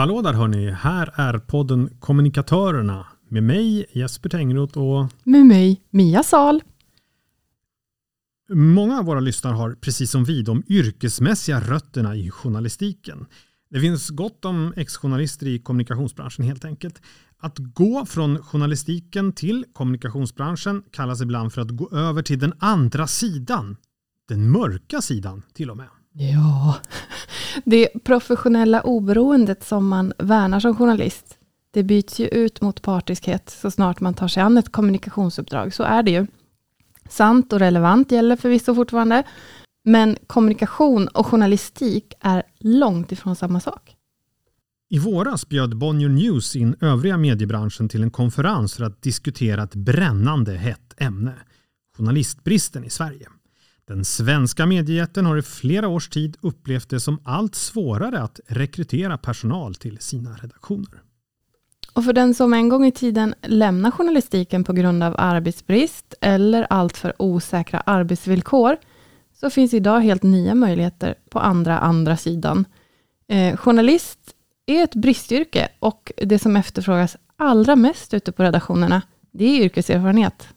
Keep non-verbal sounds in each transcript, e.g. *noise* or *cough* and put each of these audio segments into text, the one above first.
Hallå där hörni, här är podden Kommunikatörerna med mig Jesper Tengroth och med mig Mia Sal. Många av våra lyssnare har precis som vi de yrkesmässiga rötterna i journalistiken. Det finns gott om ex-journalister i kommunikationsbranschen helt enkelt. Att gå från journalistiken till kommunikationsbranschen kallas ibland för att gå över till den andra sidan. Den mörka sidan till och med. Ja, det professionella oberoendet som man värnar som journalist, det byts ju ut mot partiskhet så snart man tar sig an ett kommunikationsuppdrag. Så är det ju. Sant och relevant gäller förvisso fortfarande, men kommunikation och journalistik är långt ifrån samma sak. I våras bjöd Bonnier News in övriga mediebranschen till en konferens för att diskutera ett brännande hett ämne. Journalistbristen i Sverige. Den svenska mediejätten har i flera års tid upplevt det som allt svårare att rekrytera personal till sina redaktioner. Och för den som en gång i tiden lämnar journalistiken på grund av arbetsbrist eller alltför osäkra arbetsvillkor, så finns idag helt nya möjligheter på andra andra sidan. Eh, journalist är ett bristyrke och det som efterfrågas allra mest ute på redaktionerna, det är yrkeserfarenhet.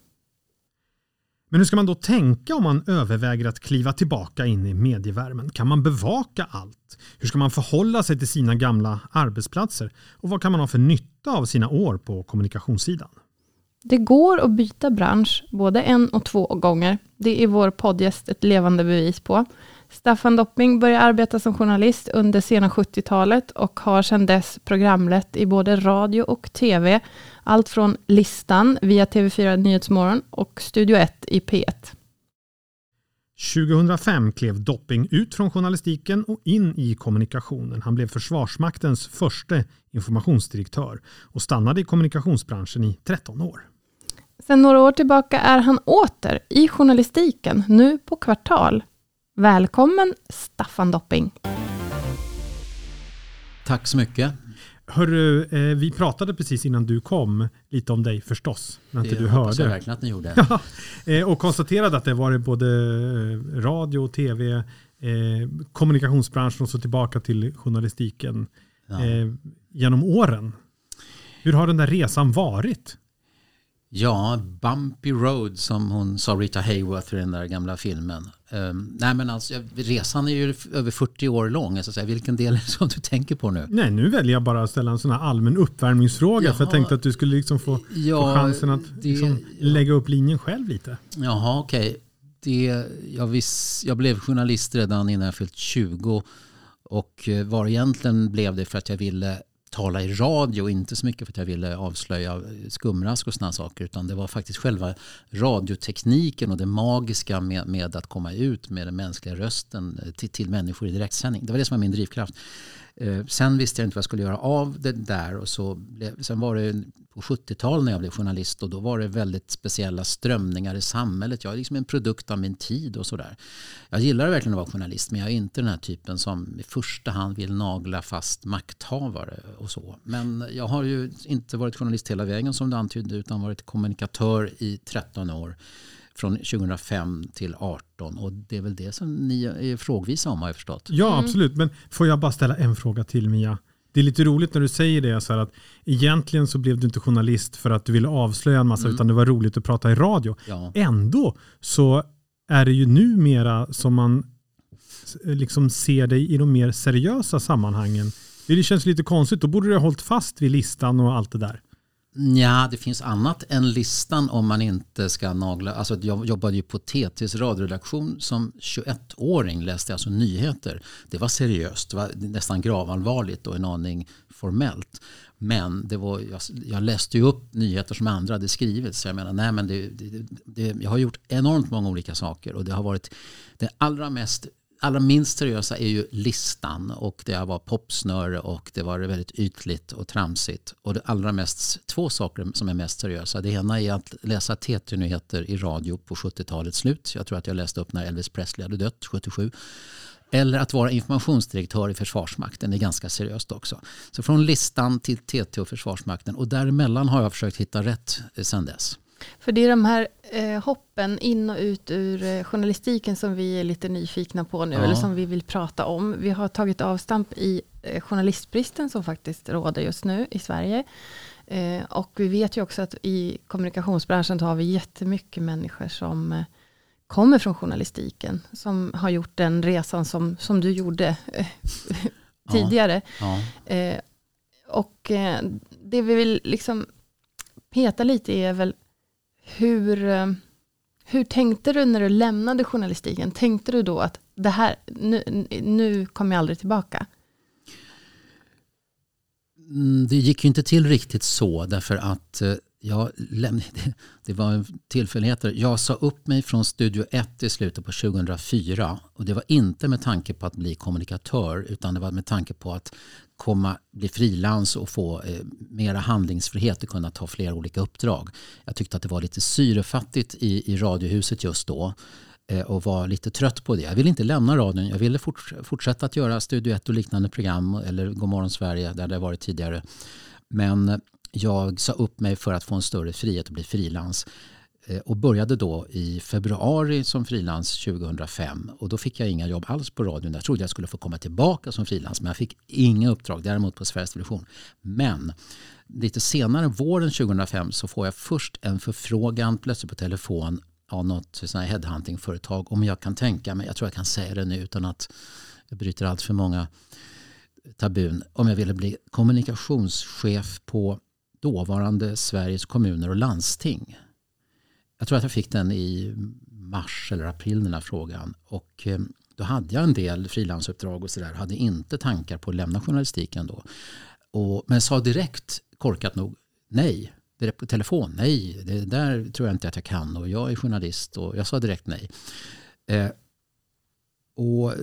Men hur ska man då tänka om man överväger att kliva tillbaka in i medievärmen? Kan man bevaka allt? Hur ska man förhålla sig till sina gamla arbetsplatser? Och vad kan man ha för nytta av sina år på kommunikationssidan? Det går att byta bransch både en och två gånger. Det är vår poddgäst ett levande bevis på. Staffan Dopping började arbeta som journalist under sena 70-talet och har sedan dess programlett i både radio och tv. Allt från Listan via TV4 Nyhetsmorgon och Studio 1 i P1. 2005 klev Dopping ut från journalistiken och in i kommunikationen. Han blev Försvarsmaktens första informationsdirektör och stannade i kommunikationsbranschen i 13 år. Sen några år tillbaka är han åter i journalistiken, nu på Kvartal. Välkommen Staffan Dopping. Tack så mycket. Hörru, eh, vi pratade precis innan du kom lite om dig förstås. När inte det du hoppas hörde. jag verkligen att ni gjorde. *laughs* eh, och konstaterade att det var både eh, radio, tv, eh, kommunikationsbranschen och så tillbaka till journalistiken ja. eh, genom åren. Hur har den där resan varit? Ja, Bumpy Road som hon sa Rita Hayworth i den där gamla filmen. Um, nej men alltså, resan är ju över 40 år lång. Så vilken del är det som du tänker på nu? Nej, nu väljer jag bara att ställa en sån här allmän uppvärmningsfråga. Jaha, för jag tänkte att du skulle liksom få, ja, få chansen att det, liksom lägga upp linjen själv lite. Jaha, okej. Okay. jag, jag blev journalist redan innan jag fyllt 20. Och eh, var egentligen blev det för att jag ville tala i radio, inte så mycket för att jag ville avslöja skumrask och sådana saker, utan det var faktiskt själva radiotekniken och det magiska med, med att komma ut med den mänskliga rösten eh, till, till människor i direktsändning. Det var det som var min drivkraft. Eh, sen visste jag inte vad jag skulle göra av det där. Och så blev, sen var det på 70-talet när jag blev journalist och då var det väldigt speciella strömningar i samhället. Jag är liksom en produkt av min tid och sådär. Jag gillar verkligen att vara journalist men jag är inte den här typen som i första hand vill nagla fast makthavare och så. Men jag har ju inte varit journalist hela vägen som du antydde utan varit kommunikatör i 13 år från 2005 till 2018. Och det är väl det som ni är frågvisa om har jag förstått. Ja, mm. absolut. Men får jag bara ställa en fråga till Mia? Det är lite roligt när du säger det, så att egentligen så blev du inte journalist för att du ville avslöja en massa, mm. utan det var roligt att prata i radio. Ja. Ändå så är det ju numera som man liksom ser dig i de mer seriösa sammanhangen. Det känns lite konstigt, då borde du ha hållit fast vid listan och allt det där. Ja, det finns annat än listan om man inte ska nagla. Alltså jag jobbade ju på TTs radioredaktion som 21-åring läste alltså nyheter. Det var seriöst, det var nästan gravallvarligt och en aning formellt. Men det var, jag, jag läste ju upp nyheter som andra hade skrivit. Så jag menar, nej men det, det, det, jag har gjort enormt många olika saker och det har varit det allra mest allra minst seriösa är ju listan och det var popsnöre och det var väldigt ytligt och tramsigt. Och det allra mest, två saker som är mest seriösa. Det ena är att läsa TT-nyheter i radio på 70-talets slut. Jag tror att jag läste upp när Elvis Presley hade dött 77. Eller att vara informationsdirektör i Försvarsmakten är ganska seriöst också. Så från listan till TT och Försvarsmakten och däremellan har jag försökt hitta rätt sedan dess. För det är de här eh, hoppen in och ut ur eh, journalistiken som vi är lite nyfikna på nu, ja. eller som vi vill prata om. Vi har tagit avstamp i eh, journalistbristen som faktiskt råder just nu i Sverige. Eh, och vi vet ju också att i kommunikationsbranschen har vi jättemycket människor som eh, kommer från journalistiken, som har gjort den resan som, som du gjorde eh, tidigare. Ja, ja. och det vi vill liksom peta lite är väl hur, eh, hur tänkte du när du lämnade journalistiken? Tänkte du då att det här, nu, nu kommer jag aldrig tillbaka? Mm, det gick ju inte till riktigt så därför att eh, jag lämnade, *laughs* det var tillfälligheter. Jag sa upp mig från Studio 1 i slutet på 2004 och det var inte med tanke på att bli kommunikatör utan det var med tanke på att komma, bli frilans och få eh, mera handlingsfrihet och kunna ta flera olika uppdrag. Jag tyckte att det var lite syrefattigt i, i Radiohuset just då eh, och var lite trött på det. Jag ville inte lämna radion. Jag ville fort, fortsätta att göra Studio 1 och liknande program eller Godmorgon Sverige där det varit tidigare. Men jag sa upp mig för att få en större frihet och bli frilans. Eh, och började då i februari som frilans 2005 och då fick jag inga jobb alls på radion. Jag trodde jag skulle få komma tillbaka som frilans men jag fick inga uppdrag däremot på Sveriges Television. Men lite senare, våren 2005, så får jag först en förfrågan plötsligt på telefon av något sån headhuntingföretag om jag kan tänka mig, jag tror jag kan säga det nu utan att jag bryter allt för många tabun, om jag ville bli kommunikationschef på dåvarande Sveriges kommuner och landsting. Jag tror att jag fick den i mars eller april den här frågan. Och eh, då hade jag en del frilansuppdrag och sådär. Hade inte tankar på att lämna journalistiken då. Och, men sa direkt, korkat nog, nej. Direkt på telefon, nej. Det där tror jag inte att jag kan och jag är journalist och jag sa direkt nej. Eh, och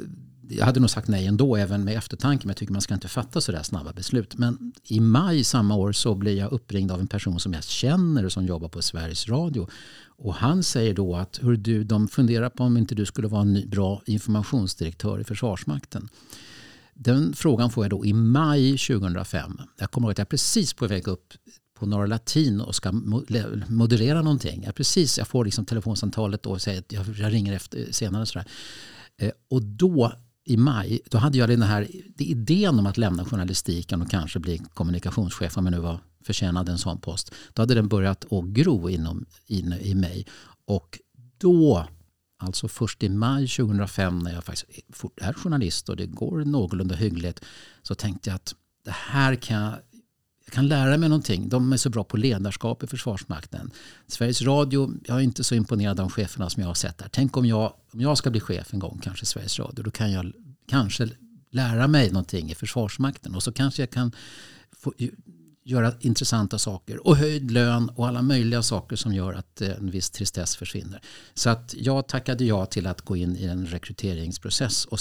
jag hade nog sagt nej ändå, även med eftertanke. Men jag tycker man ska inte fatta sådär snabba beslut. Men i maj samma år så blir jag uppringd av en person som jag känner och som jobbar på Sveriges Radio. Och han säger då att hur du, de funderar på om inte du skulle vara en ny, bra informationsdirektör i Försvarsmakten. Den frågan får jag då i maj 2005. Jag kommer ihåg att jag är precis på väg upp på Norra Latin och ska moderera någonting. Jag, precis, jag får liksom telefonsamtalet och säger att jag, ringer efter senare. Sådär. Eh, och då i maj, då hade jag den här idén om att lämna journalistiken och kanske bli kommunikationschef om jag nu var förtjänad en sån post. Då hade den börjat att gro inom, in, i mig. Och då, alltså först i maj 2005 när jag faktiskt är journalist och det går någorlunda hyggligt, så tänkte jag att det här kan jag jag kan lära mig någonting. De är så bra på ledarskap i Försvarsmakten. Sveriges Radio, jag är inte så imponerad av cheferna som jag har sett där. Tänk om jag, om jag ska bli chef en gång, kanske Sveriges Radio, då kan jag kanske lära mig någonting i Försvarsmakten och så kanske jag kan få, göra intressanta saker och höjd lön och alla möjliga saker som gör att eh, en viss tristess försvinner. Så att jag tackade ja till att gå in i en rekryteringsprocess och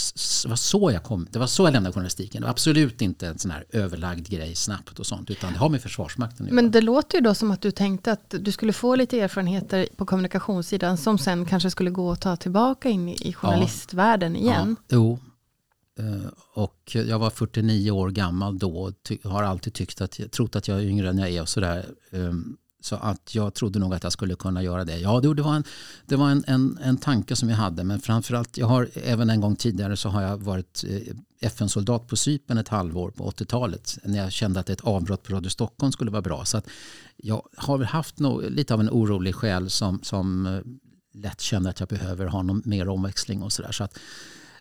var så jag kom. Det var så jag lämnade journalistiken. Det var absolut inte en sån här överlagd grej snabbt och sånt utan det har med Försvarsmakten att göra. Men det låter ju då som att du tänkte att du skulle få lite erfarenheter på kommunikationssidan som sen kanske skulle gå och ta tillbaka in i journalistvärlden igen. Ja, jo, Eh, och jag var 49 år gammal då och har alltid tyckt att, trott att jag är yngre än jag är och sådär. Ehm, så att jag trodde nog att jag skulle kunna göra det. Ja, det var en, det var en, en, en tanke som jag hade. Men framförallt, jag har även en gång tidigare så har jag varit eh, FN-soldat på Cypern ett halvår på 80-talet. När jag kände att ett avbrott på Radio Stockholm skulle vara bra. Så att jag har haft no, lite av en orolig själ som, som eh, lätt känner att jag behöver ha någon mer omväxling och sådär. Så att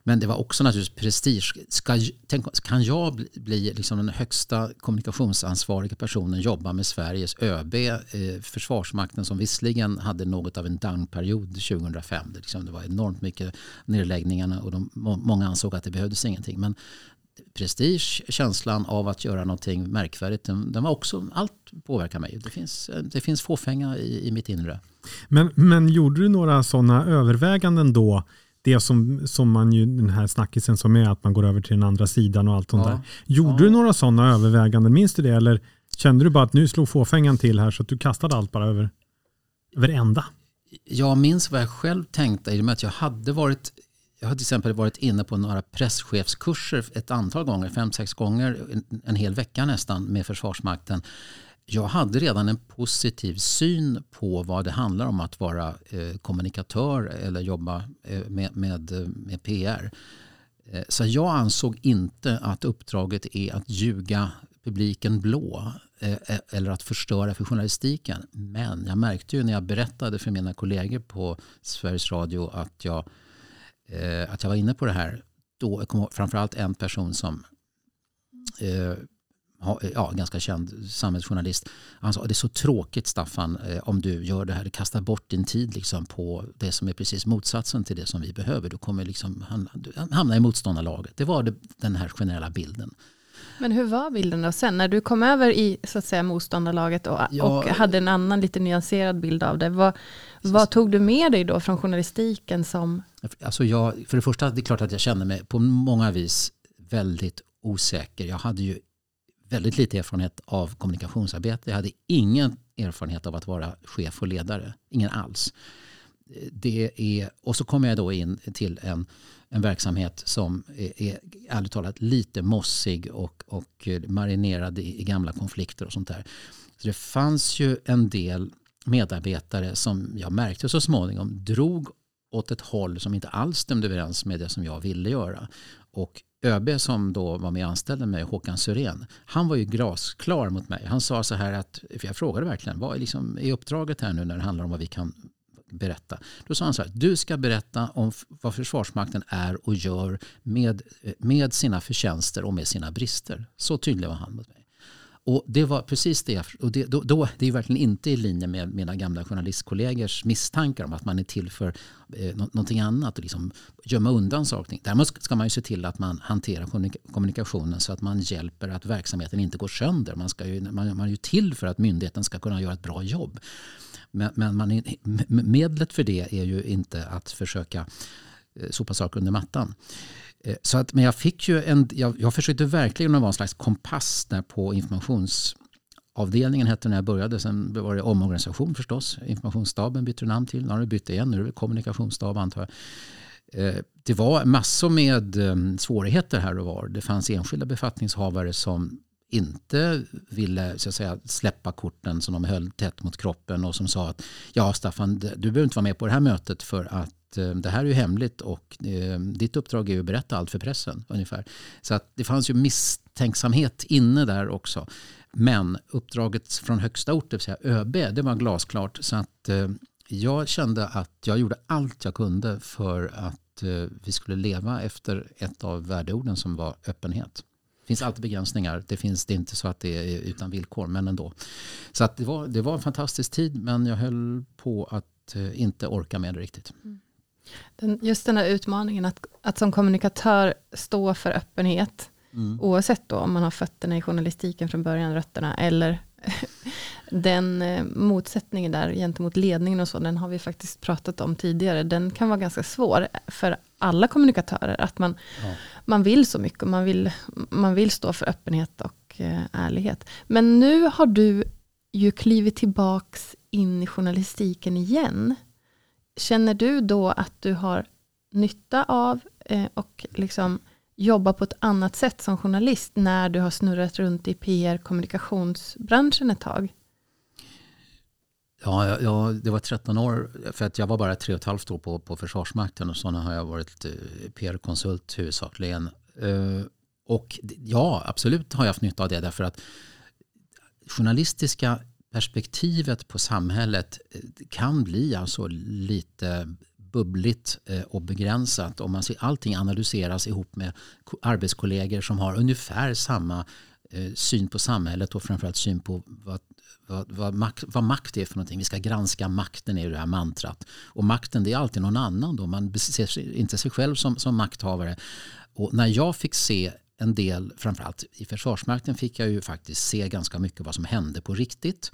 men det var också naturligtvis prestige. Ska, tänk, kan jag bli, bli liksom den högsta kommunikationsansvariga personen, jobba med Sveriges ÖB, eh, Försvarsmakten som visserligen hade något av en downperiod 2005. Det, liksom, det var enormt mycket nedläggningarna och de, många ansåg att det behövdes ingenting. Men prestige, känslan av att göra någonting märkvärdigt, den, den var också, allt påverkar mig. Det finns, det finns fåfänga i, i mitt inre. Men, men gjorde du några sådana överväganden då det som, som man ju, den här snackisen som är att man går över till den andra sidan och allt sånt ja. där. Gjorde ja. du några sådana överväganden? Minns du det? Eller kände du bara att nu slog fåfängan till här så att du kastade allt bara över, över ända? Jag minns vad jag själv tänkte i och med att jag hade varit jag har till exempel varit inne på några presschefskurser ett antal gånger, fem, sex gånger, en, en hel vecka nästan med Försvarsmakten jag hade redan en positiv syn på vad det handlar om att vara eh, kommunikatör eller jobba eh, med, med, med PR. Eh, så jag ansåg inte att uppdraget är att ljuga publiken blå eh, eh, eller att förstöra för journalistiken. Men jag märkte ju när jag berättade för mina kollegor på Sveriges Radio att jag, eh, att jag var inne på det här. Då kom framförallt en person som eh, ja, ganska känd samhällsjournalist. Han sa det är så tråkigt Staffan om du gör det här. Du kastar bort din tid liksom på det som är precis motsatsen till det som vi behöver. Du kommer liksom hamna i motståndarlaget. Det var det, den här generella bilden. Men hur var bilden då sen? När du kom över i så att säga, motståndarlaget och, ja, och hade en annan lite nyanserad bild av det. Vad, vad tog du med dig då från journalistiken som... Alltså jag, för det första, det är klart att jag kände mig på många vis väldigt osäker. Jag hade ju väldigt lite erfarenhet av kommunikationsarbete. Jag hade ingen erfarenhet av att vara chef och ledare. Ingen alls. Det är, och så kommer jag då in till en en verksamhet som är, är ärligt talat lite mossig och, och marinerad i, i gamla konflikter och sånt där. Så det fanns ju en del medarbetare som jag märkte så småningom drog åt ett håll som inte alls stämde överens med det som jag ville göra. Och ÖB som då var med och anställde mig, Håkan Syrén, han var ju glasklar mot mig. Han sa så här att, för jag frågade verkligen, vad är, liksom, är uppdraget här nu när det handlar om vad vi kan berätta. Då sa han så här, du ska berätta om vad Försvarsmakten är och gör med, eh, med sina förtjänster och med sina brister. Så tydlig var han mot mig. Och det var precis det. Och det, då, då, det är verkligen inte i linje med mina gamla journalistkollegors misstankar om att man är till för eh, någonting annat och liksom gömma undan saker. Däremot ska man ju se till att man hanterar kommunikationen så att man hjälper att verksamheten inte går sönder. Man, ska ju, man, man är ju till för att myndigheten ska kunna göra ett bra jobb. Men, men man, medlet för det är ju inte att försöka eh, sopa saker under mattan. Eh, så att, men jag fick ju en, jag, jag försökte verkligen vara en slags kompass där på informationsavdelningen hette när jag började. Sen var det omorganisation förstås. Informationsstaben bytte namn till. Nu har det bytt igen. Nu är det kommunikationsstab antar jag. Eh, det var massor med eh, svårigheter här och var. Det fanns enskilda befattningshavare som inte ville så att säga, släppa korten som de höll tätt mot kroppen och som sa att ja Staffan, du behöver inte vara med på det här mötet för att eh, det här är ju hemligt och eh, ditt uppdrag är ju att berätta allt för pressen. ungefär. Så att det fanns ju misstänksamhet inne där också. Men uppdraget från högsta ort, det vill säga ÖB, det var glasklart. Så att eh, jag kände att jag gjorde allt jag kunde för att eh, vi skulle leva efter ett av värdeorden som var öppenhet. Det finns alltid begränsningar. Det, finns, det är inte så att det är utan villkor, men ändå. Så att det, var, det var en fantastisk tid, men jag höll på att eh, inte orka med det riktigt. Mm. Den, just den här utmaningen att, att som kommunikatör stå för öppenhet, mm. oavsett då om man har fötterna i journalistiken från början, rötterna, eller *laughs* den eh, motsättningen där gentemot ledningen och så, den har vi faktiskt pratat om tidigare. Den kan vara ganska svår för alla kommunikatörer, att man, ja. man vill så mycket och man vill, man vill stå för öppenhet och eh, ärlighet. Men nu har du ju klivit tillbaks in i journalistiken igen. Känner du då att du har nytta av eh, och liksom jobba på ett annat sätt som journalist när du har snurrat runt i PR kommunikationsbranschen ett tag? Ja, ja, det var 13 år, för att jag var bara tre och ett halvt år på, på Försvarsmakten och sådana har jag varit eh, PR-konsult huvudsakligen. Eh, och ja, absolut har jag haft nytta av det därför att journalistiska perspektivet på samhället eh, kan bli alltså lite bubbligt eh, och begränsat om man ser allting analyseras ihop med arbetskollegor som har ungefär samma eh, syn på samhället och framförallt syn på vad vad, vad, makt, vad makt är för någonting. Vi ska granska makten i det här mantrat. Och makten det är alltid någon annan då. Man ser inte sig själv som, som makthavare. Och när jag fick se en del, framförallt i Försvarsmakten fick jag ju faktiskt se ganska mycket vad som hände på riktigt.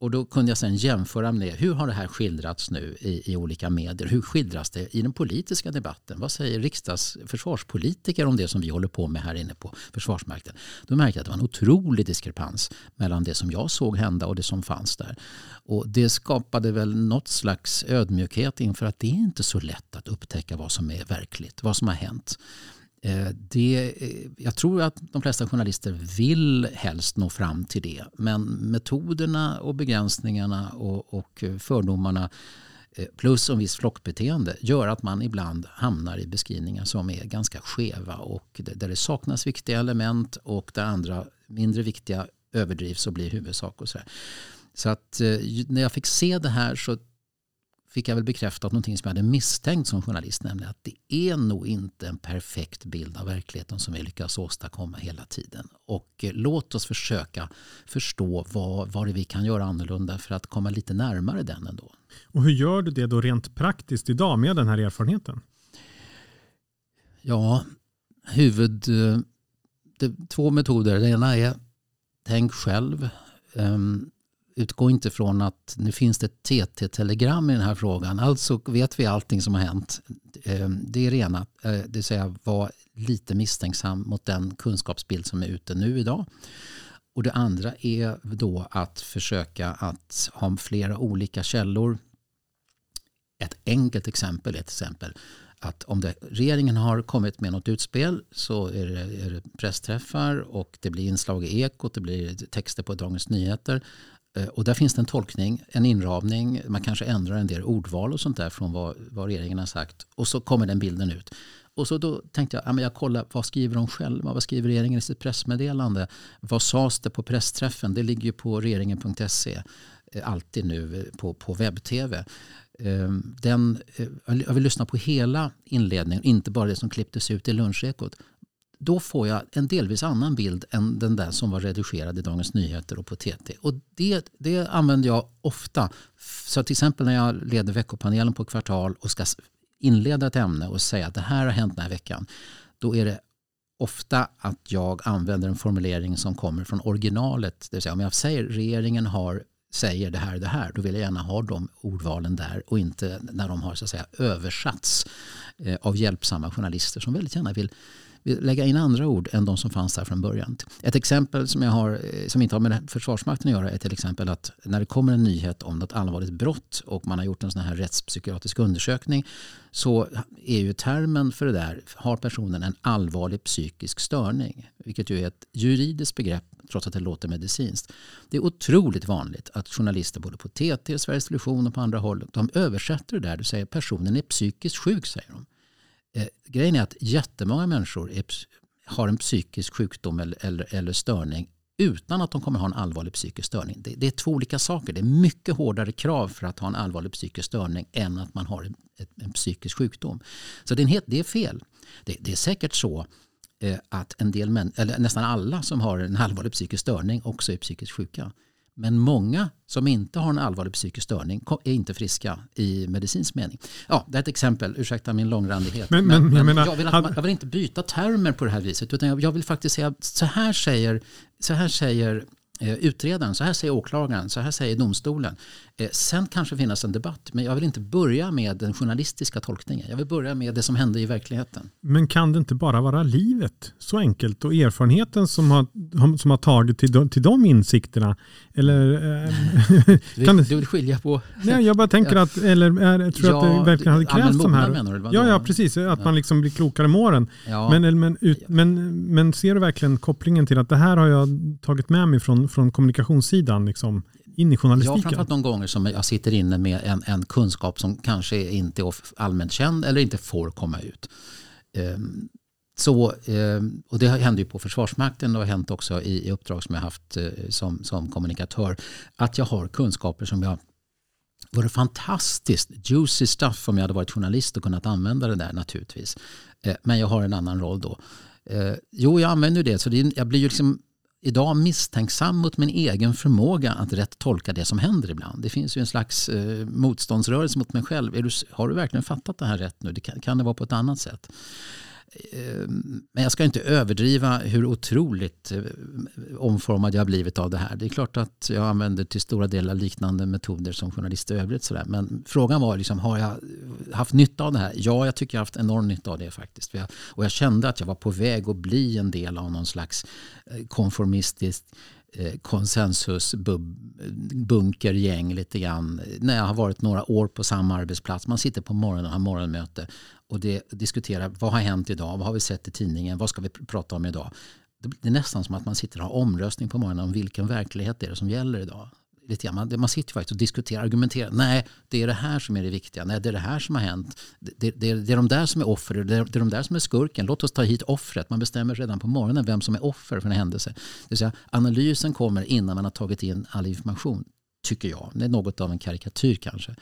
Och då kunde jag sen jämföra med hur har det här skildrats nu i, i olika medier? Hur skildras det i den politiska debatten? Vad säger riksdags försvarspolitiker om det som vi håller på med här inne på Försvarsmakten? Då märkte jag att det var en otrolig diskrepans mellan det som jag såg hända och det som fanns där. Och det skapade väl något slags ödmjukhet inför att det är inte så lätt att upptäcka vad som är verkligt, vad som har hänt. Eh, det, eh, jag tror att de flesta journalister vill helst nå fram till det. Men metoderna och begränsningarna och, och fördomarna eh, plus en viss flockbeteende gör att man ibland hamnar i beskrivningar som är ganska skeva och där det saknas viktiga element och där andra mindre viktiga överdrivs och blir huvudsak. Och så, så att när jag fick se det här så fick jag väl bekräftat någonting som jag hade misstänkt som journalist, nämligen att det är nog inte en perfekt bild av verkligheten som vi lyckas åstadkomma hela tiden. Och eh, låt oss försöka förstå vad, vad det vi kan göra annorlunda för att komma lite närmare den ändå. Och hur gör du det då rent praktiskt idag med den här erfarenheten? Ja, huvud... Eh, det, två metoder. Det ena är tänk själv. Um, utgå inte från att nu finns det ett TT-telegram i den här frågan. Alltså vet vi allting som har hänt. Eh, det är rena, eh, det vill säga var lite misstänksam mot den kunskapsbild som är ute nu idag. Och det andra är då att försöka att ha flera olika källor. Ett enkelt exempel är till exempel att om det, regeringen har kommit med något utspel så är det, är det pressträffar och det blir inslag i Ekot, det blir texter på Dagens Nyheter. Eh, och där finns det en tolkning, en inramning, man kanske ändrar en del ordval och sånt där från vad, vad regeringen har sagt. Och så kommer den bilden ut. Och så då tänkte jag, ja, men jag kollar vad skriver de själva? Vad skriver regeringen i sitt pressmeddelande? Vad sades det på pressträffen? Det ligger ju på regeringen.se eh, alltid nu eh, på, på webb-tv. Ehm, den, jag vill lyssna på hela inledningen, inte bara det som klipptes ut i lunchekot då får jag en delvis annan bild än den där som var redigerad i Dagens Nyheter och på TT. Och det, det använder jag ofta. Så till exempel när jag leder veckopanelen på kvartal och ska inleda ett ämne och säga att det här har hänt den här veckan. Då är det ofta att jag använder en formulering som kommer från originalet. Det vill säga om jag säger regeringen har säger det här det här, då vill jag gärna ha de ordvalen där och inte när de har så att säga översatts eh, av hjälpsamma journalister som väldigt gärna vill lägga in andra ord än de som fanns där från början. Ett exempel som, jag har, eh, som inte har med Försvarsmakten att göra är till exempel att när det kommer en nyhet om något allvarligt brott och man har gjort en sån här rättspsykiatrisk undersökning så är ju termen för det där, har personen en allvarlig psykisk störning? Vilket ju är ett juridiskt begrepp trots att det låter medicinskt. Det är otroligt vanligt att journalister både på TT, Sveriges Television och på andra håll de översätter det där. Du säger personen är psykiskt sjuk säger de. Eh, grejen är att jättemånga människor är, har en psykisk sjukdom eller, eller, eller, störning utan att de kommer ha en allvarlig psykisk störning. Det, det, är två olika saker. Det är mycket hårdare krav för att ha en allvarlig psykisk störning än att man har en, en psykisk sjukdom. Så det är, helt, det är fel. Det, det, är säkert så eh, att en del män, eller nästan alla som har en allvarlig psykisk störning också är psykiskt sjuka. Men många som inte har en allvarlig psykisk störning är inte friska i medicinsk mening. Ja, det är ett exempel, ursäkta min långrandighet. Men, men, men, jag, menar, jag, vill att, jag, vill inte byta termer på det här viset utan jag, vill faktiskt säga så här säger, så här säger utredaren, så här säger åklagaren, så här säger domstolen. Eh, sen kanske finnas en debatt, men jag vill inte börja med den journalistiska tolkningen. Jag vill börja med det som hände i verkligheten. Men kan det inte bara vara livet så enkelt och erfarenheten som har, som har tagit till de, till de insikterna? Eller, *laughs* du, kan du vill skilja på... Nej, jag bara tänker att, eller är, tror ja, att det verkligen hade krävts de här... Menar du, ja, ja, precis. Att ja. man liksom blir klokare med åren. Ja. Men, men, ut, men, men ser du verkligen kopplingen till att det här har jag tagit med mig från från, kommunikationssidan liksom, in i journalistiken? Ja, framförallt de gånger som jag sitter inne med en, en kunskap som kanske inte är allmänt känd eller inte får komma ut. Um, så, ehm, och det händer ju på Försvarsmakten och har hänt också i, i uppdrag som jag haft eh, som, som kommunikatör. Att jag har kunskaper som jag vore fantastiskt juicy stuff om jag hade varit journalist och kunnat använda det där naturligtvis. Eh, men jag har en annan roll då. Eh, jo, jag använder det. Så det, jag blir ju liksom idag misstänksam mot min egen förmåga att rätt tolka det som händer ibland. Det finns ju en slags eh, motståndsrörelse mot mig själv. Du, har du verkligen fattat det här rätt nu? Det kan, kan det vara på ett annat sätt? Ehm, men jag ska inte överdriva hur otroligt eh, omformad jag har blivit av det här. Det är klart att jag använder till stora delar liknande metoder som journalist i övrigt. Sådär. Men frågan var, liksom, har jag haft nytta av det här? Ja, jag tycker jag har haft enorm nytta av det faktiskt. Och jag kände att jag var på väg att bli en del av någon slags konformistiskt konformistisk Eh, konsensusbunkergäng lite grann. När jag har varit några år på samma arbetsplats. Man sitter på morgonen och har morgonmöte och det, diskuterar vad har hänt idag, vad har vi sett i tidningen, vad ska vi prata om idag. Det är nästan som att man sitter och har omröstning på morgonen om vilken verklighet det är som gäller idag lite grann. Man, man sitter faktiskt och diskuterar, argumenterar. Nej, det är det här som är det viktiga. Nej, det är det här som har hänt. Det, det, det, det är de där som är offer. Det är, det är de där som är skurken. Låt oss ta hit offret. Man bestämmer redan på morgonen vem som är offer för en händelse. Det vill säga, analysen kommer innan man har tagit in all information, tycker jag. Det är något av en karikatyr kanske.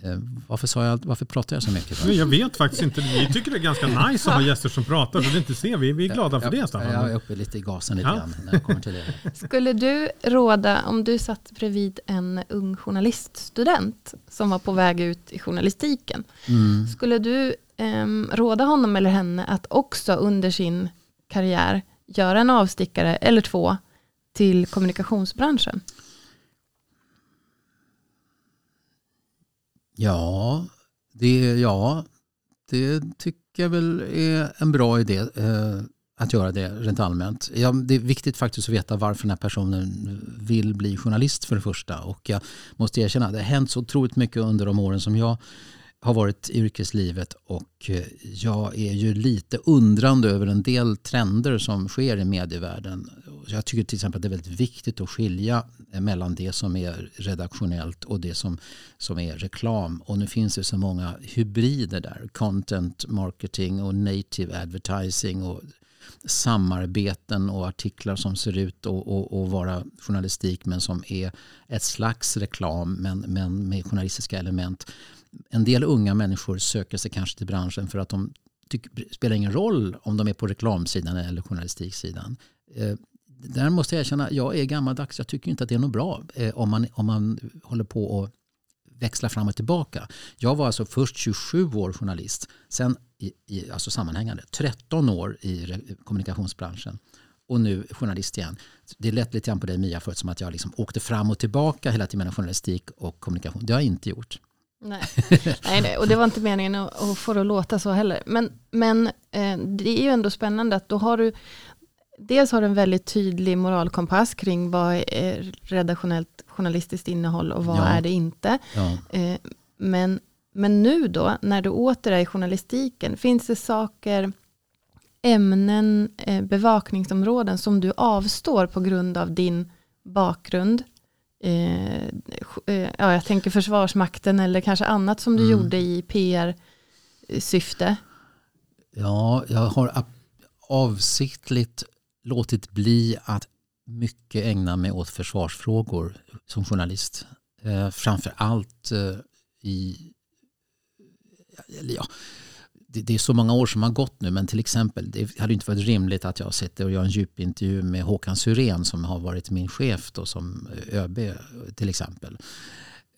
Eh, varför, sa jag, varför pratar jag så mycket? Jag vet faktiskt inte. Vi tycker det är ganska nice att ha gäster som pratar. Så det inte ser. Vi, vi är glada för det Staffan. Jag är uppe lite i gasen lite ja. grann när jag kommer till det. *laughs* Skulle du råda, om du satt bredvid en ung journaliststudent som var på väg ut i journalistiken. Mm. Skulle du eh, råda honom eller henne att också under sin karriär göra en avstickare eller två till kommunikationsbranschen? Ja, det, ja, det tycker jag väl är en bra idé eh, att göra det rent allmänt. Ja, det är viktigt faktiskt att veta varför den här personen vill bli journalist för det första. Och jag måste erkänna, det har hänt så otroligt mycket under de åren som jag har varit i yrkeslivet och eh, jag är ju lite undrande över en del trender som sker i medievärlden. Jag tycker till exempel att det är väldigt viktigt att skilja mellan det som är redaktionellt och det som, som är reklam. Och nu finns det så många hybrider där. Content marketing och native advertising och samarbeten och artiklar som ser ut att vara journalistik men som är ett slags reklam men, men med journalistiska element en del unga människor söker sig kanske till branschen för att de tycker, spelar ingen roll om de är på reklamsidan eller journalistiksidan. Eh, där måste jag erkänna, jag är gammaldags. Jag tycker inte att det är något bra eh, om, man, om man håller på och växla fram och tillbaka. Jag var alltså först 27 år journalist, sen i, i, alltså sammanhängande 13 år i kommunikationsbranschen och nu journalist igen. Det lät lite grann på dig Mia förut som att jag liksom åkte fram och tillbaka hela tiden mellan journalistik och kommunikation. Det har jag inte gjort. Nej. nej, och det var inte meningen att, att få det att låta så heller. Men, men eh, det är ju ändå spännande att då har du, dels har en väldigt tydlig moralkompass kring vad är redaktionellt journalistiskt innehåll och vad ja. är det inte. Ja. Eh, men, men nu då, när du åter är i journalistiken, finns det saker, ämnen, eh, bevakningsområden som du avstår på grund av din bakgrund eh, ja, jag tänker Försvarsmakten eller kanske annat som du mm. gjorde i PR-syfte? Ja, jag har avsiktligt låtit bli att mycket ägna mig åt försvarsfrågor som journalist. Eh, framför allt eh, i, eller ja, det, det, är så många år som har gått nu men till exempel det hade inte varit rimligt att jag sitter och gör en djupintervju med Håkan Syrén som har varit min chef då, som eh, ÖB till exempel.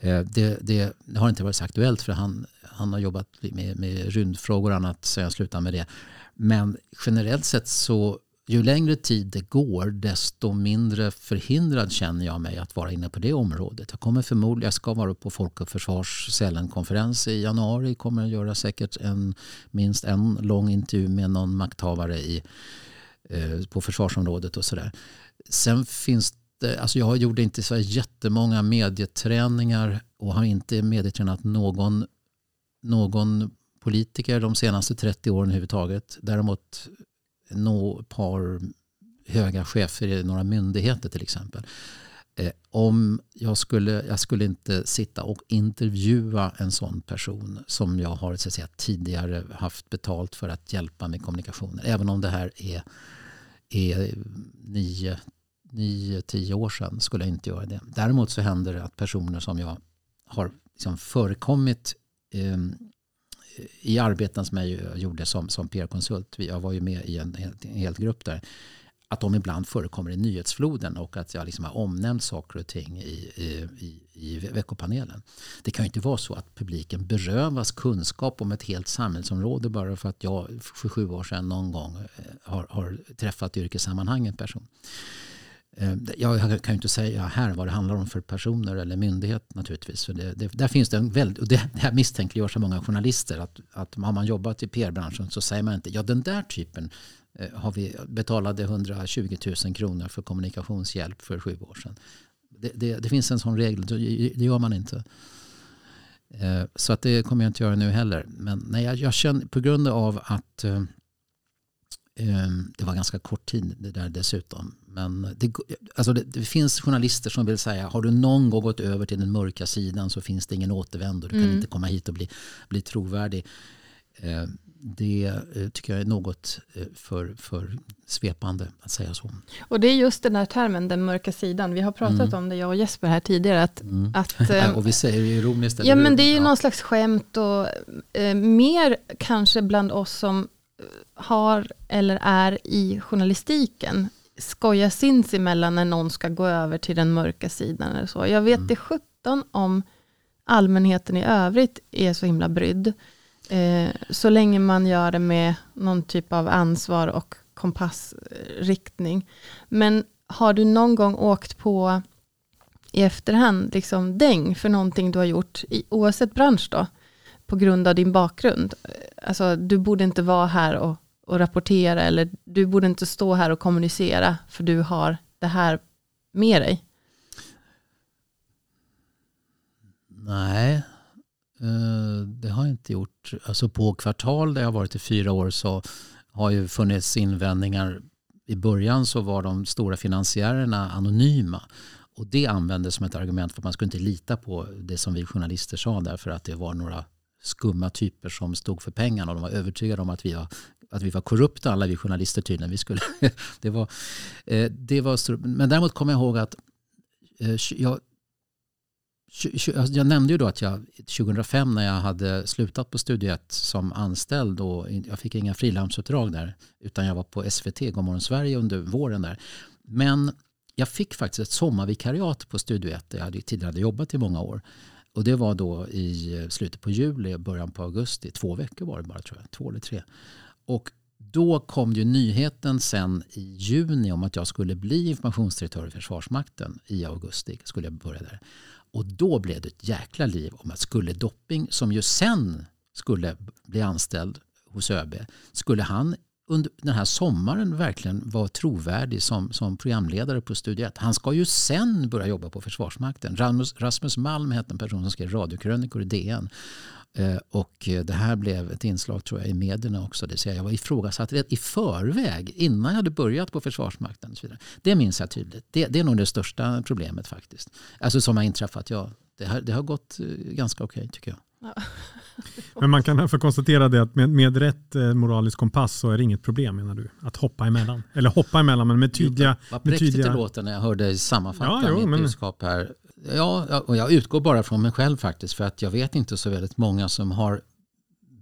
Eh, det, det, har inte varit så aktuellt för han, han har jobbat med, med rymdfrågor och annat så jag slutar med det. Men generellt sett så ju längre tid det går desto mindre förhindrad känner jag mig att vara inne på det området. Jag kommer förmodligen, jag ska vara på Folk och Försvars konferens i januari. Kommer att göra säkert en, minst en lång intervju med någon makthavare i, eh, på försvarsområdet och sådär. Sen finns det, alltså jag gjorde inte så jättemånga medieträningar och har inte medietränat någon, någon politiker de senaste 30 åren överhuvudtaget. Däremot nå ett par höga chefer i några myndigheter till exempel. Eh, om jag skulle, jag skulle inte sitta och intervjua en sån person som jag har så att säga, tidigare haft betalt för att hjälpa med kommunikationer. Även om det här är, är nio, nio, tio år sedan skulle jag inte göra det. Däremot så händer det att personer som jag har liksom förekommit eh, i arbeten som jag gjorde som, som PR-konsult, jag var ju med i en, en hel grupp där, att de ibland förekommer i nyhetsfloden och att jag liksom har omnämnt saker och ting i, i, i veckopanelen. Det kan ju inte vara så att publiken berövas kunskap om ett helt samhällsområde bara för att jag för sju år sedan någon gång eh, har, har träffat yrkessammanhanget yrkessammanhang en person. Eh, jag kan ju inte säga här vad det handlar om för personer eller myndighet naturligtvis. För det, det, där finns det en väldigt, och det, det här misstänkliggör så många journalister. Att, att har man jobbat i PR-branschen så säger man inte ja den där typen eh, har vi betalade 120 000 kronor för kommunikationshjälp för sju år sedan. Det, det, det finns en sån regel, det gör man inte. Eh, så att det kommer jag inte göra nu heller. Men nej, jag, jag känner på grund av att det var ganska kort tid det där dessutom. Men det, alltså det, det, finns journalister som vill säga har du någon gång gått över till den mörka sidan så finns det ingen återvändo. Du kan mm. inte komma hit och bli, bli trovärdig. Eh, det eh, tycker jag är något eh, för, för svepande att säga så. Och det är just den här termen, den mörka sidan. Vi har pratat mm. om det, jag och Jesper här tidigare. Att, mm. att, *laughs* och vi säger det ironiskt. Ja, men det är ju ja. någon slags skämt och eh, mer kanske bland oss som har eller är i journalistiken skoja sinsemellan när någon ska gå över till den mörka sidan. Eller så. Jag vet mm. det 17 om allmänheten i övrigt är så himla brydd. Eh, så länge man gör det med någon typ av ansvar och kompassriktning. Men har du någon gång åkt på i efterhand liksom däng för någonting du har gjort, i, oavsett bransch då, på grund av din bakgrund. Alltså, du borde inte vara här och och rapportera eller du borde inte stå här och kommunicera för du har det här med dig? Nej, eh, det har jag inte gjort. Alltså på kvartal där jag har varit i fyra år så har ju funnits invändningar. I början så var de stora finansiärerna anonyma. Och det användes som ett argument för att man skulle inte lita på det som vi journalister sa därför att det var några skumma typer som stod för pengarna och de var övertygade om att vi var att vi var korrupta alla vi journalister tydligen. Vi skulle, *laughs* det var, eh, det var, men däremot kommer jag ihåg att eh, jag, alltså jag nämnde ju då att jag 2005 när jag hade slutat på Studio 1 som anställd och jag fick inga frilansuppdrag där utan jag var på SVT, Godmorgon Sverige under våren där. Men jag fick faktiskt ett sommarvikariat på Studio 1 där jag tidigare hade jobbat i många år. Och det var då i eh, slutet på juli, början på augusti. Två veckor var det bara tror jag, två eller tre. Och då kom ju nyheten sen i juni om att jag skulle bli informationsdirektör i Försvarsmakten i augusti. skulle jag börja där. Och då blev det ett jäkla liv om att skulle Dopping, som ju sen skulle bli anställd hos ÖB, skulle han under den här sommaren verkligen vara trovärdig som, som programledare på Studio 1. Han ska ju sen börja jobba på Försvarsmakten. Rasmus, Rasmus Malm hette en person som skrev radiokrönikor i DN. Eh, och det här blev ett inslag tror jag i medierna också. Det säga jag var ifrågasatt i förväg innan jag hade börjat på Försvarsmakten. Och så vidare. Det minns jag tydligt. Det, det är nog det största problemet faktiskt. Alltså som har inträffat. Ja, det, har, det har gått eh, ganska okej okay, tycker jag. Ja. *laughs* Men man kan för konstatera det att med, med rätt eh, moralisk kompass så är det inget problem menar du? Att hoppa emellan? Eller hoppa emellan men med tydliga... Vad präktigt tydliga... det låter när jag hörde sammanfatta ja, jo, mitt men... budskap här. Ja, och jag utgår bara från mig själv faktiskt för att jag vet inte så väldigt många som har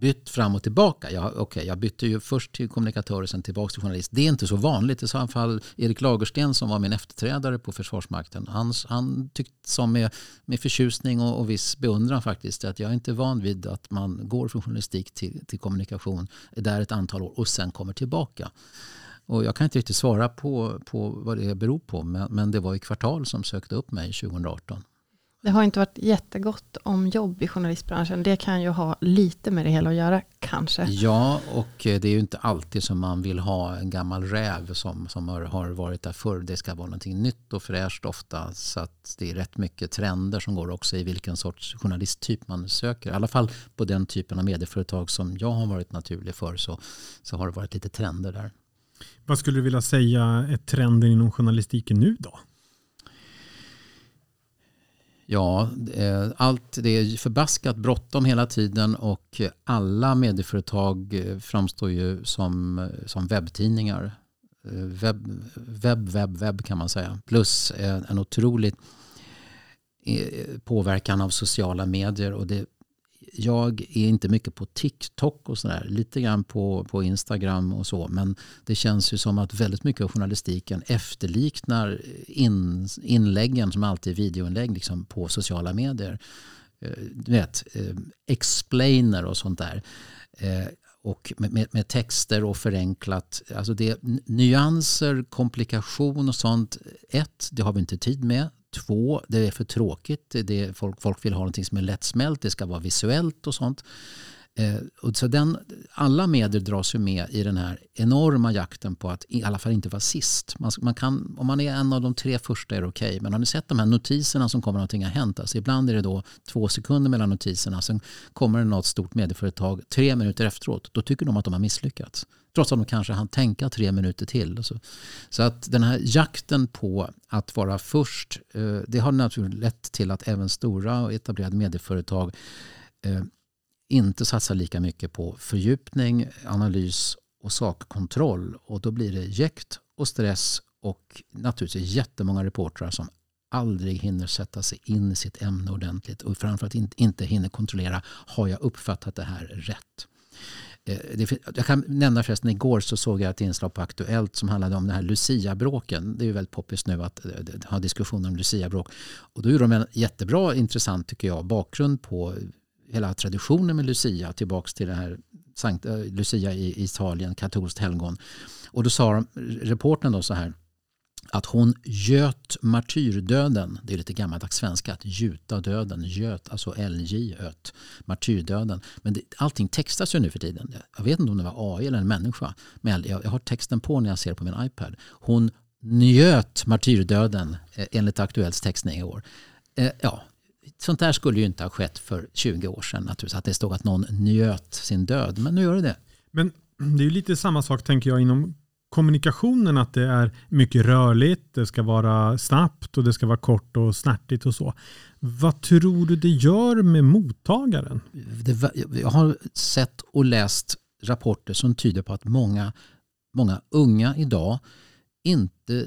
bytt fram och tillbaka. Jag, okay, jag bytte ju först till kommunikatör och sen tillbaka till journalist. Det är inte så vanligt. I så fall Erik Lagersten som var min efterträdare på Försvarsmakten. Han, han tyckte som med, med förtjusning och, och viss beundran faktiskt att jag är inte van vid att man går från journalistik till, till kommunikation där ett antal år och sen kommer tillbaka. Och jag kan inte riktigt svara på, på vad det beror på men, men det var i kvartal som sökte upp mig 2018. Det har inte varit jättegott om jobb i journalistbranschen. Det kan ju ha lite med det hela att göra, kanske. Ja, och det är ju inte alltid som man vill ha en gammal räv som, som har, har varit där förr. Det ska vara någonting nytt och fräscht ofta. Så att det är rätt mycket trender som går också i vilken sorts journalisttyp man söker. I alla fall på den typen av medieföretag som jag har varit naturlig för så, så har det varit lite trender där. Vad skulle du vilja säga är trenden inom journalistiken nu då? Ja, eh, allt det är förbaskat bråttom hela tiden och alla medieföretag eh, framstår ju som, eh, som webbtidningar. Webb, webb, webb, webb kan man säga. Plus en otrolig påverkan av sociala medier och det jag är inte mycket på TikTok och sådär. Lite grann på, på Instagram och så. Men det känns ju som att väldigt mycket av journalistiken efterliknar in, inläggen som alltid är videoinlägg liksom, på sociala medier. Eh, du vet, eh, explainer och sånt där. Eh, och med, med, med, texter och förenklat. Alltså det, nyanser, komplikation och sånt. Ett, det har vi inte tid med. Två, det är för tråkigt. Det folk, folk vill ha något som är lättsmält. Det ska vara visuellt och sånt. Eh, och så den, alla medier dras ju med i den här enorma jakten på att i alla fall inte vara sist. Man, man kan, om man är en av de tre första är det okej. Okay. Men har ni sett de här notiserna som kommer någonting har hänt? Alltså ibland är det då två sekunder mellan notiserna. Sen kommer det något stort medieföretag tre minuter efteråt. Då tycker de att de har misslyckats. Trots att de kanske hann tänka tre minuter till. Så, så att den här jakten på att vara först. Eh, det har naturligtvis lett till att även stora och etablerade medieföretag eh, inte satsar lika mycket på fördjupning, analys och sakkontroll. Och då blir det jäkt och stress och naturligtvis jättemånga reportrar som aldrig hinner sätta sig in i sitt ämne ordentligt och framförallt inte hinner kontrollera, har jag uppfattat det här rätt? Eh, jag kan nämna förresten, igår så såg jag ett inslag på Aktuellt som handlade om den här Lucia-bråken. Det är ju väldigt poppis nu att eh, ha diskussioner om Lucia-bråk. Och då gjorde de en jättebra, intressant tycker jag, bakgrund på hela traditionen med Lucia tillbaka till det här Sankt, eh, Lucia i Italien, katolskt helgon. Och då sa reporten då så här att hon göt martyrdöden. Det är lite gammaldags svenska att gjuta döden. Göt, alltså LJ, öt, martyrdöden. Men det, allting textas ju nu för tiden. Jag vet inte om det var AI eller en människa. Men jag, jag har texten på när jag ser på min iPad. Hon njöt martyrdöden eh, enligt Aktuellts textning i år. Eh, ja, sånt där skulle ju inte ha skett för 20 år sedan. Naturligtvis, att det stod att någon njöt sin död. Men nu gör det det. Men det är ju lite samma sak tänker jag inom kommunikationen. Att det är mycket rörligt, det ska vara snabbt och det ska vara kort och snärtigt och så. Vad tror du det gör med mottagaren? Det, jag har sett och läst rapporter som tyder på att många, många unga idag inte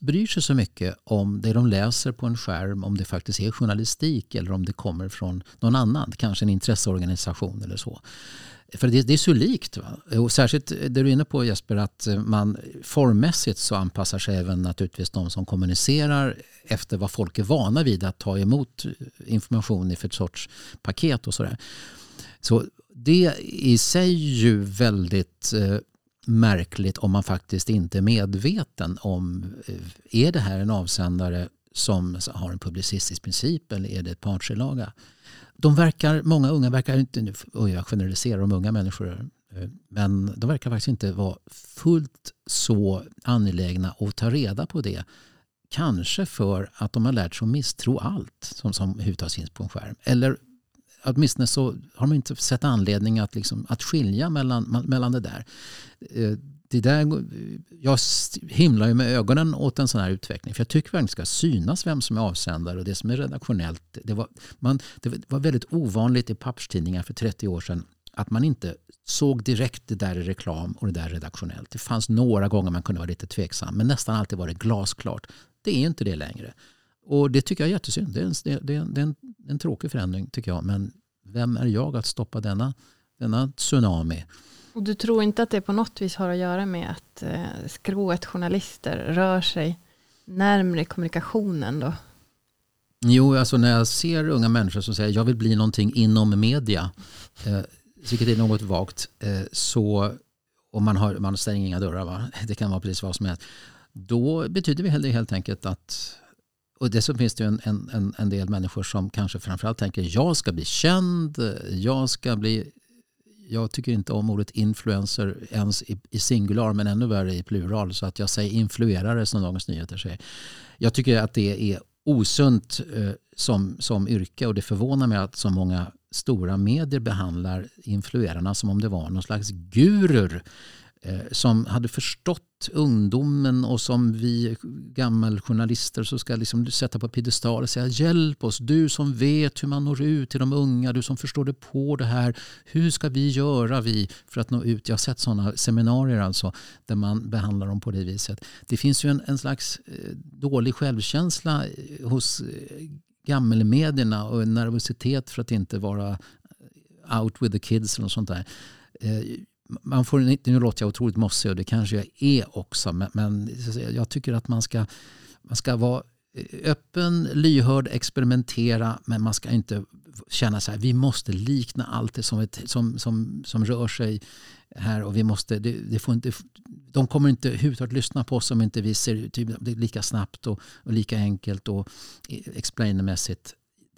bryr sig så mycket om det de läser på en skärm, om det faktiskt är journalistik eller om det kommer från någon annan, kanske en intresseorganisation eller så. För det, det är så likt. Va? Och särskilt det du är inne på Jesper, att man formmässigt så anpassar sig även naturligtvis de som kommunicerar efter vad folk är vana vid att ta emot information i för ett sorts paket och sådär. Så det i sig ju väldigt eh, märkligt om man faktiskt inte är medveten om eh, är det här en avsändare som har en publicistisk princip eller är det ett partsinlaga? De verkar, många unga verkar inte, nu jag generaliserar om unga människor, eh, men de verkar faktiskt inte vara fullt så angelägna att ta reda på det. Kanske för att de har lärt sig att misstro allt som, som överhuvudtaget finns på en skärm. Eller åtminstone så har man inte sett anledning att, liksom, att skilja mellan, mellan det där. Eh, det där. Jag himlar ju med ögonen åt en sån här utveckling. För jag tycker verkligen det ska synas vem som är avsändare och det som är redaktionellt. Det var, man, det var väldigt ovanligt i papperstidningar för 30 år sedan att man inte såg direkt det där är reklam och det där är redaktionellt. Det fanns några gånger man kunde vara lite tveksam men nästan alltid var det glasklart. Det är inte det längre. Och det tycker jag är jättesynd. Det är, en, det, är, det är en, en tråkig förändring tycker jag. Men vem är jag att stoppa denna, denna tsunami? Och du tror inte att det på något vis har att göra med att eh, skrået journalister rör sig närmre kommunikationen då? Jo, alltså när jag ser unga människor som säger jag vill bli någonting inom media, eh, vilket är något vagt, eh, så om man, har, man stänger inga dörrar, va? *laughs* det kan vara precis vad som helst, då betyder det helt enkelt att och dessutom finns det en, en, en del människor som kanske framförallt tänker jag ska bli känd, jag ska bli jag tycker inte om ordet influencer ens i, i, singular men ännu värre i plural. Så att jag säger influerare som Dagens Nyheter säger. Jag tycker att det är osunt eh, som, som yrke. Och det förvånar mig att så många stora medier behandlar influerarna som om det var någon slags gurur. Eh, som hade förstått ungdomen och som vi gammeljournalister så ska liksom sätta på piedestal och säga hjälp oss, du som vet hur man når ut till de unga, du som förstår det på det här. Hur ska vi göra vi för att nå ut? Jag har sett sådana seminarier alltså där man behandlar dem på det viset. Det finns ju en, en slags eh, dålig självkänsla eh, hos gammelmedierna och en nervositet för att inte vara out with the kids eller sånt där man får nu låter jag otroligt mossig och det kanske jag är också, men, men jag tycker att man ska, man ska vara eh, öppen, lyhörd, experimentera men man ska inte känna så här, vi måste likna allt det som, ett, som, som, som rör sig här och vi måste, det, det får inte, de kommer inte överhuvudtaget lyssna på oss om inte vi ser typ, det lika snabbt och, och lika enkelt och eh, explainermässigt.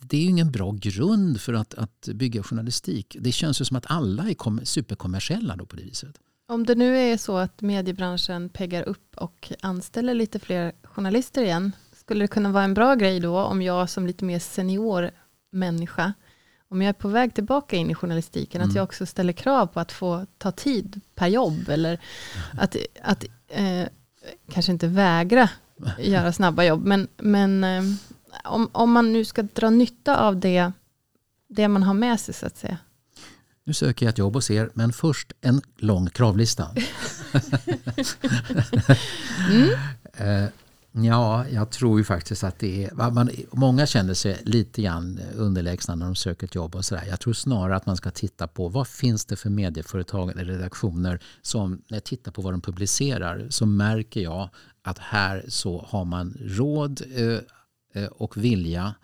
Det är ju ingen bra grund för att, att bygga journalistik. Det känns ju som att alla är superkommersiella då på det viset. Om det nu är så att mediebranschen peggar upp och anställer lite fler journalister igen, skulle det kunna vara en bra grej då om jag som lite mer senior människa, om jag är på väg tillbaka in i journalistiken, mm. att jag också ställer krav på att få ta tid per jobb, eller *laughs* att, att eh, kanske inte vägra *laughs* göra snabba jobb, men, men eh, om, om man nu ska dra nytta av det, det man har med sig, så att säga. Nu söker jag ett jobb hos er, men först en lång kravlista. *laughs* mm. Eh, Ja, jag tror ju faktiskt att det är... Man, många känner sig lite grann underlägsna när de söker ett jobb och sådär. Jag tror snarare att man ska titta på vad finns det för medieföretag eller redaktioner som när jag tittar på vad de publicerar så märker jag att här så har man råd eh, Eh, och vilja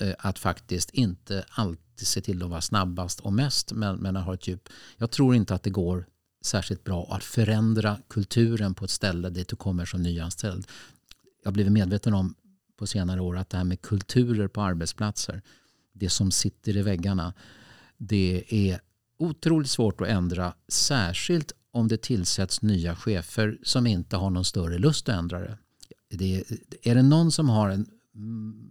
eh, att faktiskt inte alltid se till att vara snabbast och mest men, men att ha ett djup. Jag tror inte att det går särskilt bra att förändra kulturen på ett ställe dit du kommer som nyanställd jag har blivit medveten om på senare år att det här med kulturer på arbetsplatser, det som sitter i väggarna, det är otroligt svårt att ändra. Särskilt om det tillsätts nya chefer som inte har någon större lust att ändra det. det är det någon som har en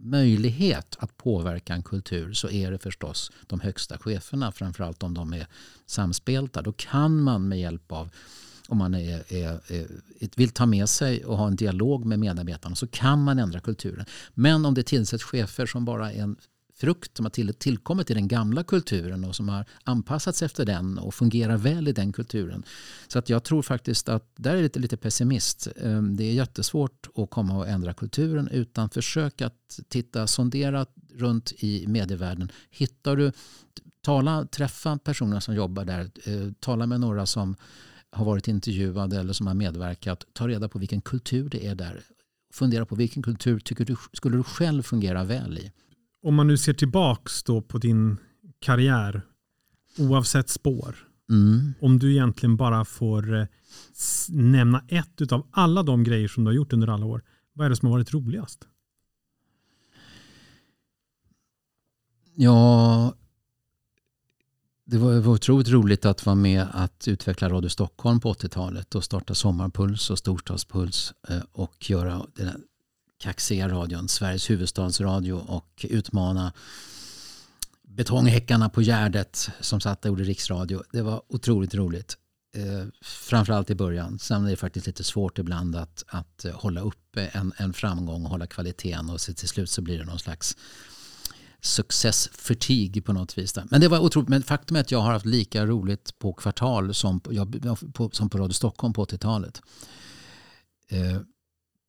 möjlighet att påverka en kultur så är det förstås de högsta cheferna. Framförallt om de är samspelta. Då kan man med hjälp av om man är, är, är, vill ta med sig och ha en dialog med medarbetarna så kan man ändra kulturen. Men om det tillsätts chefer som bara är en frukt som har till, tillkommit i den gamla kulturen och som har anpassats efter den och fungerar väl i den kulturen. Så att jag tror faktiskt att där är lite, lite pessimist. Ehm, det är jättesvårt att komma och ändra kulturen utan försök att titta, sondera runt i medievärlden. Hittar du, tala, träffa personer som jobbar där, ehm, tala med några som har varit intervjuade eller som har medverkat. Ta reda på vilken kultur det är där. Fundera på vilken kultur tycker du, skulle du själv fungera väl i. Om man nu ser tillbaks då på din karriär, oavsett spår. Mm. Om du egentligen bara får eh, nämna ett av alla de grejer som du har gjort under alla år. Vad är det som har varit roligast? Ja, det var, var otroligt roligt att vara med att utveckla Radio Stockholm på 80-talet och starta Sommarpuls och Storstadspuls eh, och göra den kaxiga radion, Sveriges huvudstadsradio och utmana betonghäckarna på Gärdet som satt och gjorde riksradio. Det var otroligt roligt. Eh, framförallt i början. Sen är det faktiskt lite svårt ibland att, att eh, hålla uppe en, en framgång och hålla kvaliteten och så till slut så blir det någon slags success förtig på något vis. Där. Men det var otroligt. Men faktum är att jag har haft lika roligt på Kvartal som på, jag, på, som på Radio Stockholm på 80-talet. Eh,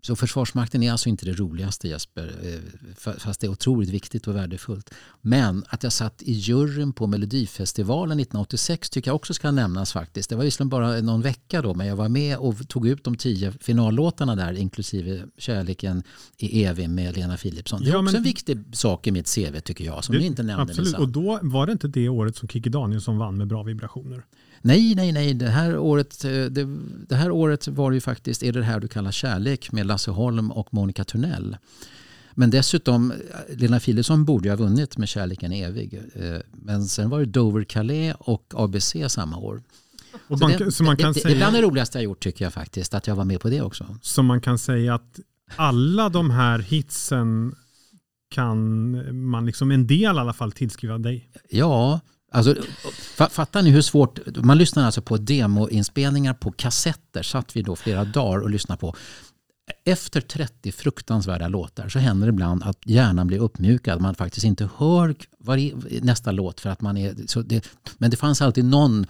så Försvarsmakten är alltså inte det roligaste Jesper, eh, fast det är otroligt viktigt och värdefullt. Men att jag satt i juryn på Melodifestivalen 1986 tycker jag också ska nämnas faktiskt. Det var visserligen bara någon vecka då, men jag var med och tog ut de tio finallåtarna där, inklusive Kärleken i evig med Lena Philipsson. Det är ja, också en viktig sak i mitt CV tycker jag, som det, ni inte nämnde. Absolut, och då var det inte det året som Kikki Danielsson vann med Bra vibrationer? Nej, nej, nej. Det här året, eh, det, det, här året var det ju faktiskt Är det här du kallar kärlek med Lasse Holm och Monica Tunnell. Men dessutom, eh, Lena Philipsson borde ju ha vunnit med Kärleken evig. Eh, men sen var det Dover Calais och ABC samma år. Och man, det, så man kan det, säga, det är bland det roligaste jag gjort tycker jag faktiskt, att jag var med på det också. Så man kan säga att alla de här hitsen kan man liksom en del i alla fall tillskriva dig? Ja, Alltså, fattar ni hur svårt, man lyssnar alltså på demoinspelningar på kassetter, satt vi då flera dagar och lyssnade på. Efter 30 fruktansvärda låtar så händer det ibland att hjärnan blir uppmjukad. Man faktiskt inte hör nästa låt för att man är... Så det, men det fanns alltid någon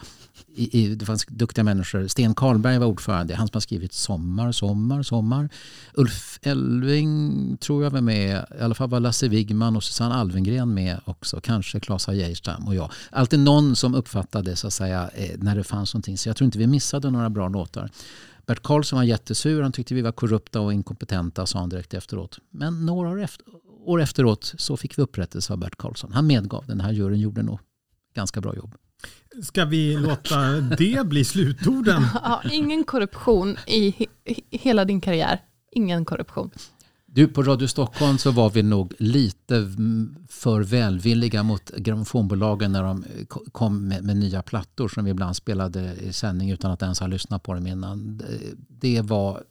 i, i, det fanns duktiga människor. Sten Karlberg var ordförande. Han som har skrivit Sommar, Sommar, Sommar. Ulf Elving tror jag var med. I alla fall var Lasse Wigman och Susanne Alvengren med också. Kanske Claes Geijerstam och jag. Alltid någon som uppfattade så att säga eh, när det fanns någonting. Så jag tror inte vi missade några bra låtar. Bert Karlsson var jättesur, han tyckte vi var korrupta och inkompetenta sa han direkt efteråt. Men några år, efter, år efteråt så fick vi upprättelse av Bert Karlsson. Han medgav, den här juryn gjorde nog ganska bra jobb. Ska vi låta det bli slutorden? *laughs* Ja, ingen korruption i hela din karriär. Ingen korruption. Du, på Radio Stockholm så var vi nog lite för välvilliga mot grammofonbolagen när de kom med, med, nya plattor som vi ibland spelade i sändning utan att ens ha lyssnat på dem innan. Det var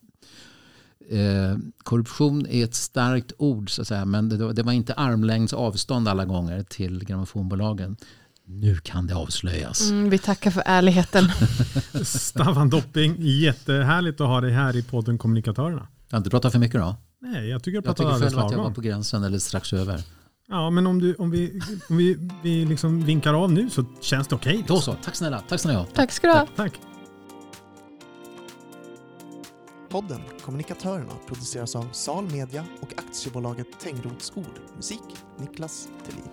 eh, korruption är ett starkt ord så att säga, men det, det var inte armlängds avstånd alla gånger till grammofonbolagen. Nu kan det avslöjas. Mm, vi tackar för ärligheten. *laughs* Staffan Dopping, jättehärligt att ha dig här i podden Kommunikatörerna. Jag har inte pratat för mycket då? Nej, jag tycker jag pratar alldeles Jag tycker själv att jag var på gränsen eller strax över. Ja, men om, du, om vi, om vi, vi liksom vinkar av nu så känns det okej. Okay, Då så. Tack snälla. Tack snälla. Tack ska du ha. Tack. Podden Kommunikatörerna produceras av Sal Media och aktiebolaget Tengrots Ord. Musik Niklas Thelin.